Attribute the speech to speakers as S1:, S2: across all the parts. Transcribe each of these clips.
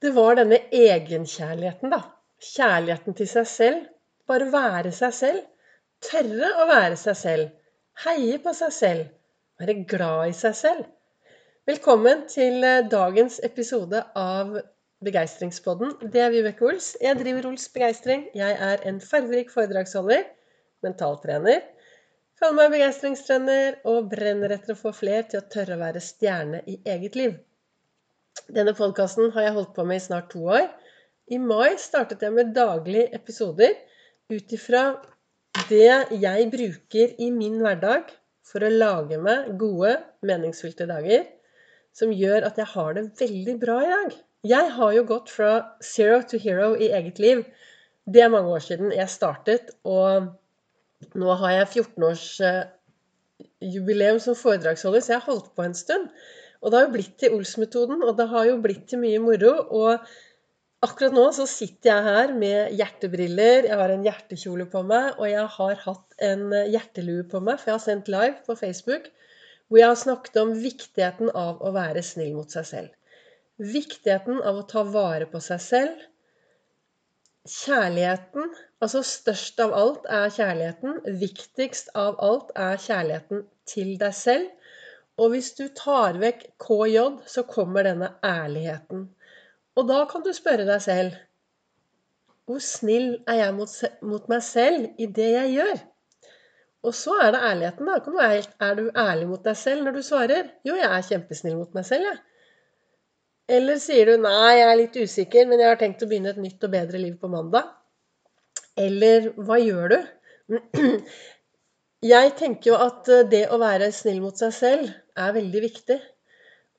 S1: Det var denne egenkjærligheten, da. Kjærligheten til seg selv. Bare være seg selv. Tørre å være seg selv. Heie på seg selv. Være glad i seg selv. Velkommen til eh, dagens episode av Begeistringspodden. Det er Vibeke Ols. Jeg driver Ols Begeistring. Jeg er en fargerik foredragsholder, mentaltrener. Kaller meg begeistringstrener og brenner etter å få fler til å tørre å være stjerne i eget liv. Denne podkasten har jeg holdt på med i snart to år. I mai startet jeg med daglige episoder ut ifra det jeg bruker i min hverdag for å lage meg gode, meningsfylte dager som gjør at jeg har det veldig bra i dag. Jeg har jo gått fra zero to hero i eget liv. Det er mange år siden jeg startet, og nå har jeg 14-årsjubileum som foredragsholder, så jeg har holdt på en stund. Og det har jo blitt til Ols-metoden, og det har jo blitt til mye moro. Og akkurat nå så sitter jeg her med hjertebriller, jeg har en hjertekjole på meg, og jeg har hatt en hjertelue på meg, for jeg har sendt live på Facebook hvor jeg har snakket om viktigheten av å være snill mot seg selv. Viktigheten av å ta vare på seg selv. Kjærligheten, altså størst av alt er kjærligheten. Viktigst av alt er kjærligheten til deg selv. Og hvis du tar vekk KJ, så kommer denne ærligheten. Og da kan du spørre deg selv Hvor snill er jeg mot, mot meg selv i det jeg gjør? Og så er det ærligheten. da. Er du ærlig mot deg selv når du svarer? Jo, jeg er kjempesnill mot meg selv, jeg. Eller sier du nei, jeg er litt usikker, men jeg har tenkt å begynne et nytt og bedre liv på mandag? Eller hva gjør du? Jeg tenker jo at det å være snill mot seg selv er veldig viktig.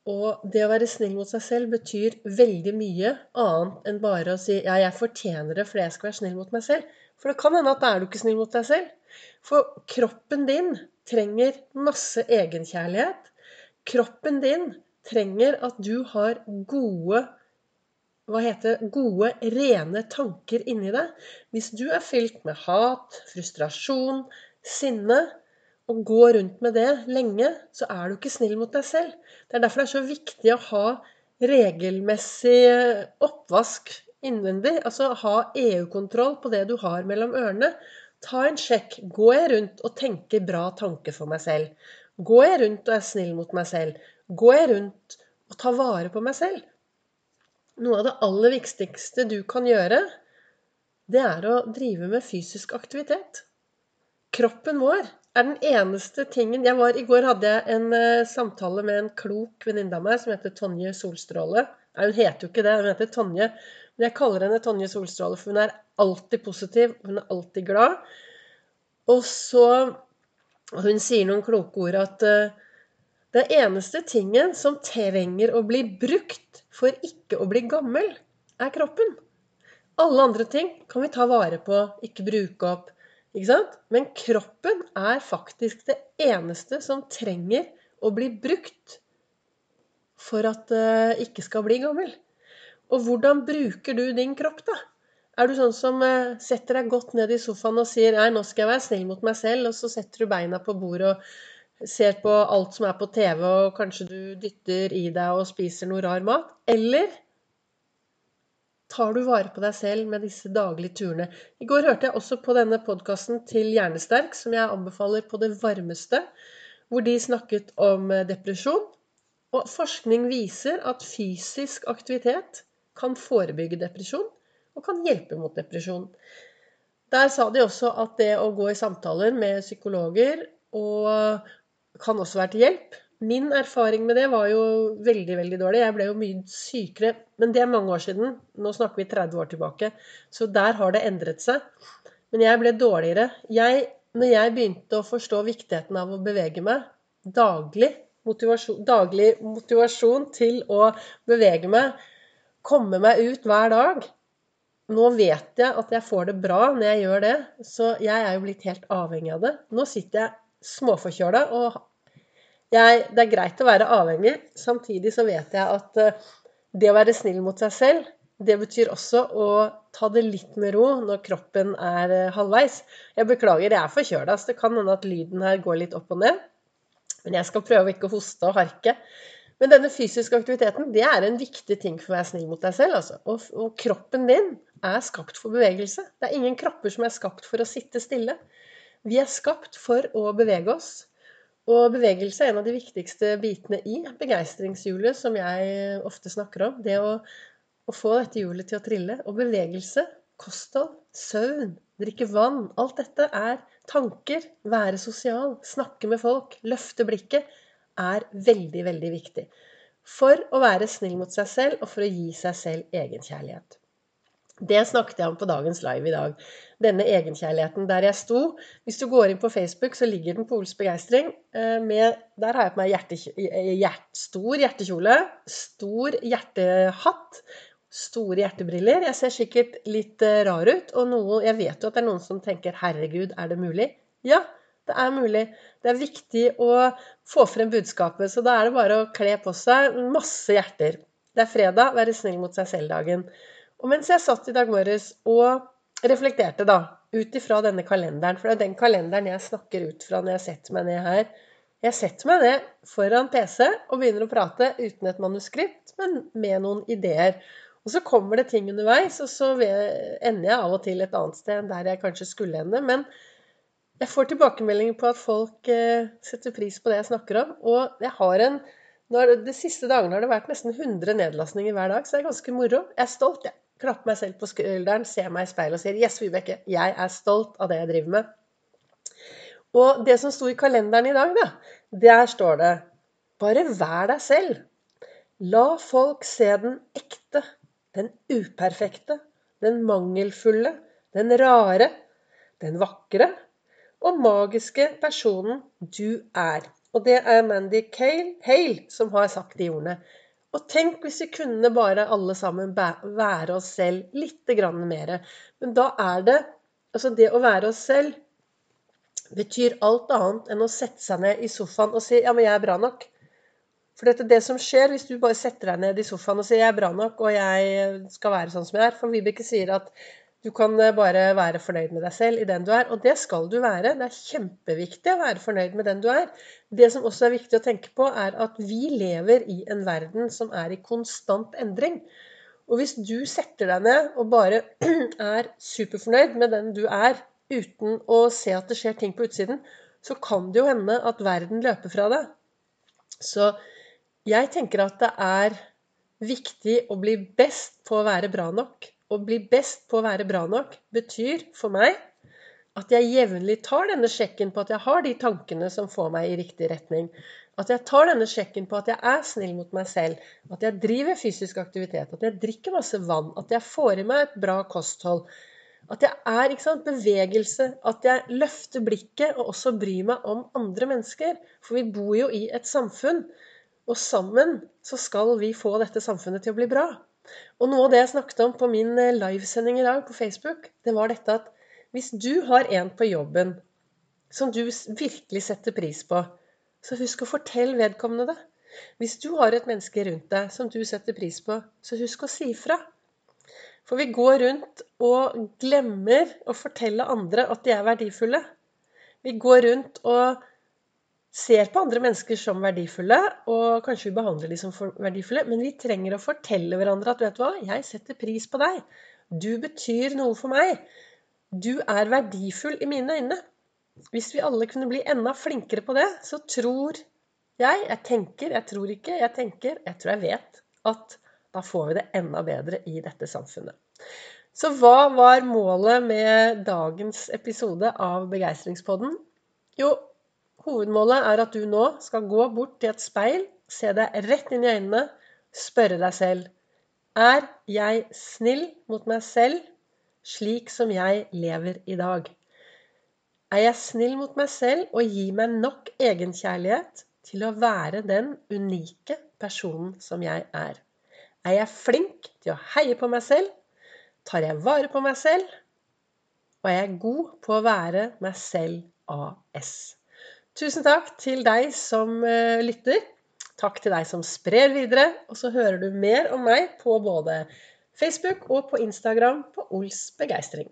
S1: Og det å være snill mot seg selv betyr veldig mye annet enn bare å si ja, jeg fortjener det fordi jeg skal være snill mot meg selv. For det kan hende at da er du ikke snill mot deg selv. For kroppen din trenger masse egenkjærlighet. Kroppen din trenger at du har gode hva heter gode, rene tanker inni deg. Hvis du er fylt med hat, frustrasjon, sinne, og går rundt med det lenge, så er du ikke snill mot deg selv. Det er derfor det er så viktig å ha regelmessig oppvask innvendig. Altså ha EU-kontroll på det du har mellom ørene. Ta en sjekk. Går jeg rundt og tenker bra tanker for meg selv? Går jeg rundt og er snill mot meg selv? Går jeg rundt og tar vare på meg selv? Noe av det aller viktigste du kan gjøre, det er å drive med fysisk aktivitet. Kroppen vår er den eneste tingen jeg var, I går hadde jeg en uh, samtale med en klok venninne av meg som heter Tonje Solstråle. Nei, hun heter jo ikke det, hun heter Tonje. Men jeg kaller henne Tonje Solstråle, for hun er alltid positiv. Hun er alltid glad. Og så Hun sier noen kloke ord at uh, det eneste tingen som trenger å bli brukt for ikke å bli gammel, er kroppen. Alle andre ting kan vi ta vare på, ikke bruke opp. Ikke sant? Men kroppen er faktisk det eneste som trenger å bli brukt for at det ikke skal bli gammel. Og hvordan bruker du din kropp, da? Er du sånn som eh, setter deg godt ned i sofaen og sier nei, nå skal jeg være snill mot meg selv, og så setter du beina på bordet og ser på alt som er på TV, og kanskje du dytter i deg og spiser noe rar mat? Eller tar du vare på deg selv med disse daglige turene? I går hørte jeg også på denne podkasten til Hjernesterk, som jeg anbefaler på det varmeste, hvor de snakket om eh, depresjon. Og forskning viser at fysisk aktivitet kan forebygge depresjon og kan hjelpe mot depresjon. Der sa de også at det å gå i samtaler med psykologer kan også være til hjelp. Min erfaring med det var jo veldig veldig dårlig. Jeg ble jo mye sykere. Men det er mange år siden. Nå snakker vi 30 år tilbake. Så der har det endret seg. Men jeg ble dårligere. Jeg, når jeg begynte å forstå viktigheten av å bevege meg daglig motivasjon, daglig motivasjon til å bevege meg, komme meg ut hver dag Nå vet jeg at jeg får det bra når jeg gjør det, så jeg er jo blitt helt avhengig av det. Nå sitter jeg småforkjøla og jeg, det er greit å være avhengig. Samtidig så vet jeg at eh, det å være snill mot seg selv, det betyr også å ta det litt med ro når kroppen er eh, halvveis. Jeg beklager, jeg er forkjøla, så det kan hende at lyden her går litt opp og ned. Men jeg skal prøve ikke å hoste og harke. Men denne fysiske aktiviteten det er en viktig ting for å være snill mot deg selv. Altså. Og, og, kroppen din er skapt for bevegelse. Det er ingen kropper som er skapt for å sitte stille. Vi er skapt for å bevege oss. Og bevegelse er en av de viktigste bitene i begeistringshjulet, som jeg ofte snakker om. Det å, å få dette hjulet til å trille. Og bevegelse, kosthold, søvn, drikke vann Alt dette er tanker. Være sosial, snakke med folk, løfte blikket er veldig, veldig viktig. For å være snill mot seg selv, og for å gi seg selv egenkjærlighet. Det snakket jeg om på dagens live i dag. Denne egenkjærligheten der jeg sto. Hvis du går inn på Facebook, så ligger den på Ols begeistring. Eh, der har jeg på meg hjerte, hjert, stor hjertekjole, stor hjertehatt, store hjertebriller. Jeg ser sikkert litt eh, rar ut, og noe, jeg vet jo at det er noen som tenker 'herregud, er det mulig'? Ja, det er mulig. Det er viktig å få frem budskapet. Så da er det bare å kle på seg masse hjerter. Det er fredag, være snill mot seg selv-dagen. Og mens jeg satt i dag morges og reflekterte, da, ut ifra denne kalenderen For det er den kalenderen jeg snakker ut fra når jeg setter meg ned her. Jeg setter meg ned foran PC og begynner å prate uten et manuskript, men med noen ideer. Og så kommer det ting underveis, og så ender jeg av og til et annet sted enn der jeg kanskje skulle ende. Men jeg får tilbakemeldinger på at folk eh, setter pris på det jeg snakker om. Og jeg har en De siste dagene har det vært nesten 100 nedlastninger hver dag, så det er ganske moro. Jeg er stolt. jeg. Klapper meg selv på skulderen, ser meg i speilet og sier 'Yes, Vibeke, jeg er stolt av det jeg driver med'. Og det som sto i kalenderen i dag, da, der står det 'Bare vær deg selv'. La folk se den ekte, den uperfekte, den mangelfulle, den rare, den vakre, og magiske personen du er. Og det er Mandy Hale som har sagt de ordene. Og tenk hvis vi kunne bare alle sammen være oss selv litt mer. Men da er det Altså, det å være oss selv betyr alt annet enn å sette seg ned i sofaen og si 'ja, men jeg er bra nok'. For dette, det som skjer hvis du bare setter deg ned i sofaen og sier 'jeg er bra nok, og jeg skal være sånn som jeg er' For Vibeke sier at du kan eh, bare være fornøyd med deg selv i den du er. Og det skal du være. Det er kjempeviktig å være fornøyd med den du er. Det som også er viktig å tenke på, er at vi lever i en verden som er i konstant endring. Og hvis du setter deg ned og bare er superfornøyd med den du er, uten å se at det skjer ting på utsiden, så kan det jo hende at verden løper fra deg. Så jeg tenker at det er viktig å bli best på å være bra nok å bli best på å være bra nok betyr for meg at jeg jevnlig tar denne sjekken på at jeg har de tankene som får meg i riktig retning. At jeg tar denne sjekken på at jeg er snill mot meg selv. At jeg driver fysisk aktivitet. At jeg drikker masse vann. At jeg får i meg et bra kosthold. At jeg er sant, bevegelse. At jeg løfter blikket og også bryr meg om andre mennesker. For vi bor jo i et samfunn. Og sammen så skal vi få dette samfunnet til å bli bra. Og noe av det jeg snakket om på min eh, livesending i dag på Facebook, det var dette at hvis du har en på jobben som du virkelig setter pris på, så husk å fortelle vedkommende det. Hvis du har et menneske rundt deg som du setter pris på, så husk å si ifra. For vi går rundt og glemmer å fortelle andre at de er verdifulle. Vi går rundt og ser på andre mennesker som verdifulle, og kanskje vi behandler de som verdifulle, men vi trenger å fortelle hverandre at vet du hva, jeg setter pris på deg. Du betyr noe for meg. Du er verdifull i mine øyne. Hvis vi alle kunne bli enda flinkere på det, så tror jeg Jeg tenker, jeg tror ikke, jeg tenker, jeg tror jeg vet at da får vi det enda bedre i dette samfunnet. Så hva var målet med dagens episode av Begeistringspodden? Jo, Hovedmålet er at du nå skal gå bort til et speil, se deg rett inn i øynene, spørre deg selv Er jeg snill mot meg selv slik som jeg lever i dag? Er jeg snill mot meg selv og gir meg nok egenkjærlighet til å være den unike personen som jeg er? Er jeg flink til å heie på meg selv? Tar jeg vare på meg selv? Og er jeg god på å være meg selv AS? Tusen takk til deg som eh, lytter. Takk til deg som sprer videre. Og så hører du mer om meg på både Facebook og på Instagram på Ols begeistring.